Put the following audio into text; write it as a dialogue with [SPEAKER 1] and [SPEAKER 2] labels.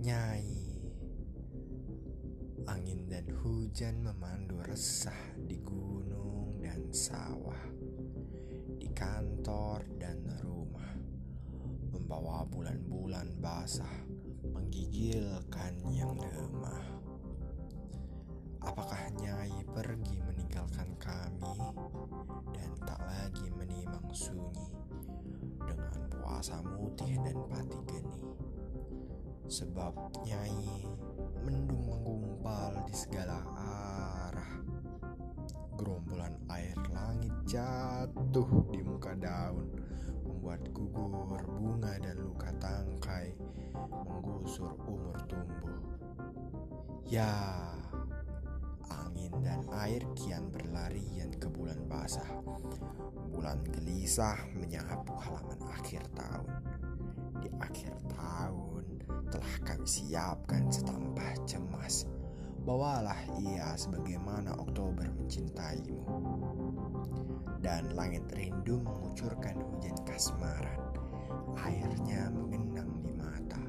[SPEAKER 1] Nyai. Angin dan hujan memandu resah di gunung dan sawah Di kantor dan rumah. Membawa bulan-bulan basah Menggigilkan yang lemah. Apakah Nyai pergi meninggalkan kami Dan tak lagi menimang sunyi Dengan puasa mutih dan pati Sebab Nyai mendung menggumpal di segala arah. Gerombolan air langit jatuh di muka daun Membuat gugur bunga dan luka tangkai Menggusur umur tumbuh. Ya, angin dan air kian berlarian ke bulan basah. Bulan gelisah menyapu halaman akhir tahun siapkan setampah cemas Bawalah ia sebagaimana Oktober mencintaimu. Dan langit rindu mengucurkan hujan kasmaran. Airnya mengenang di mata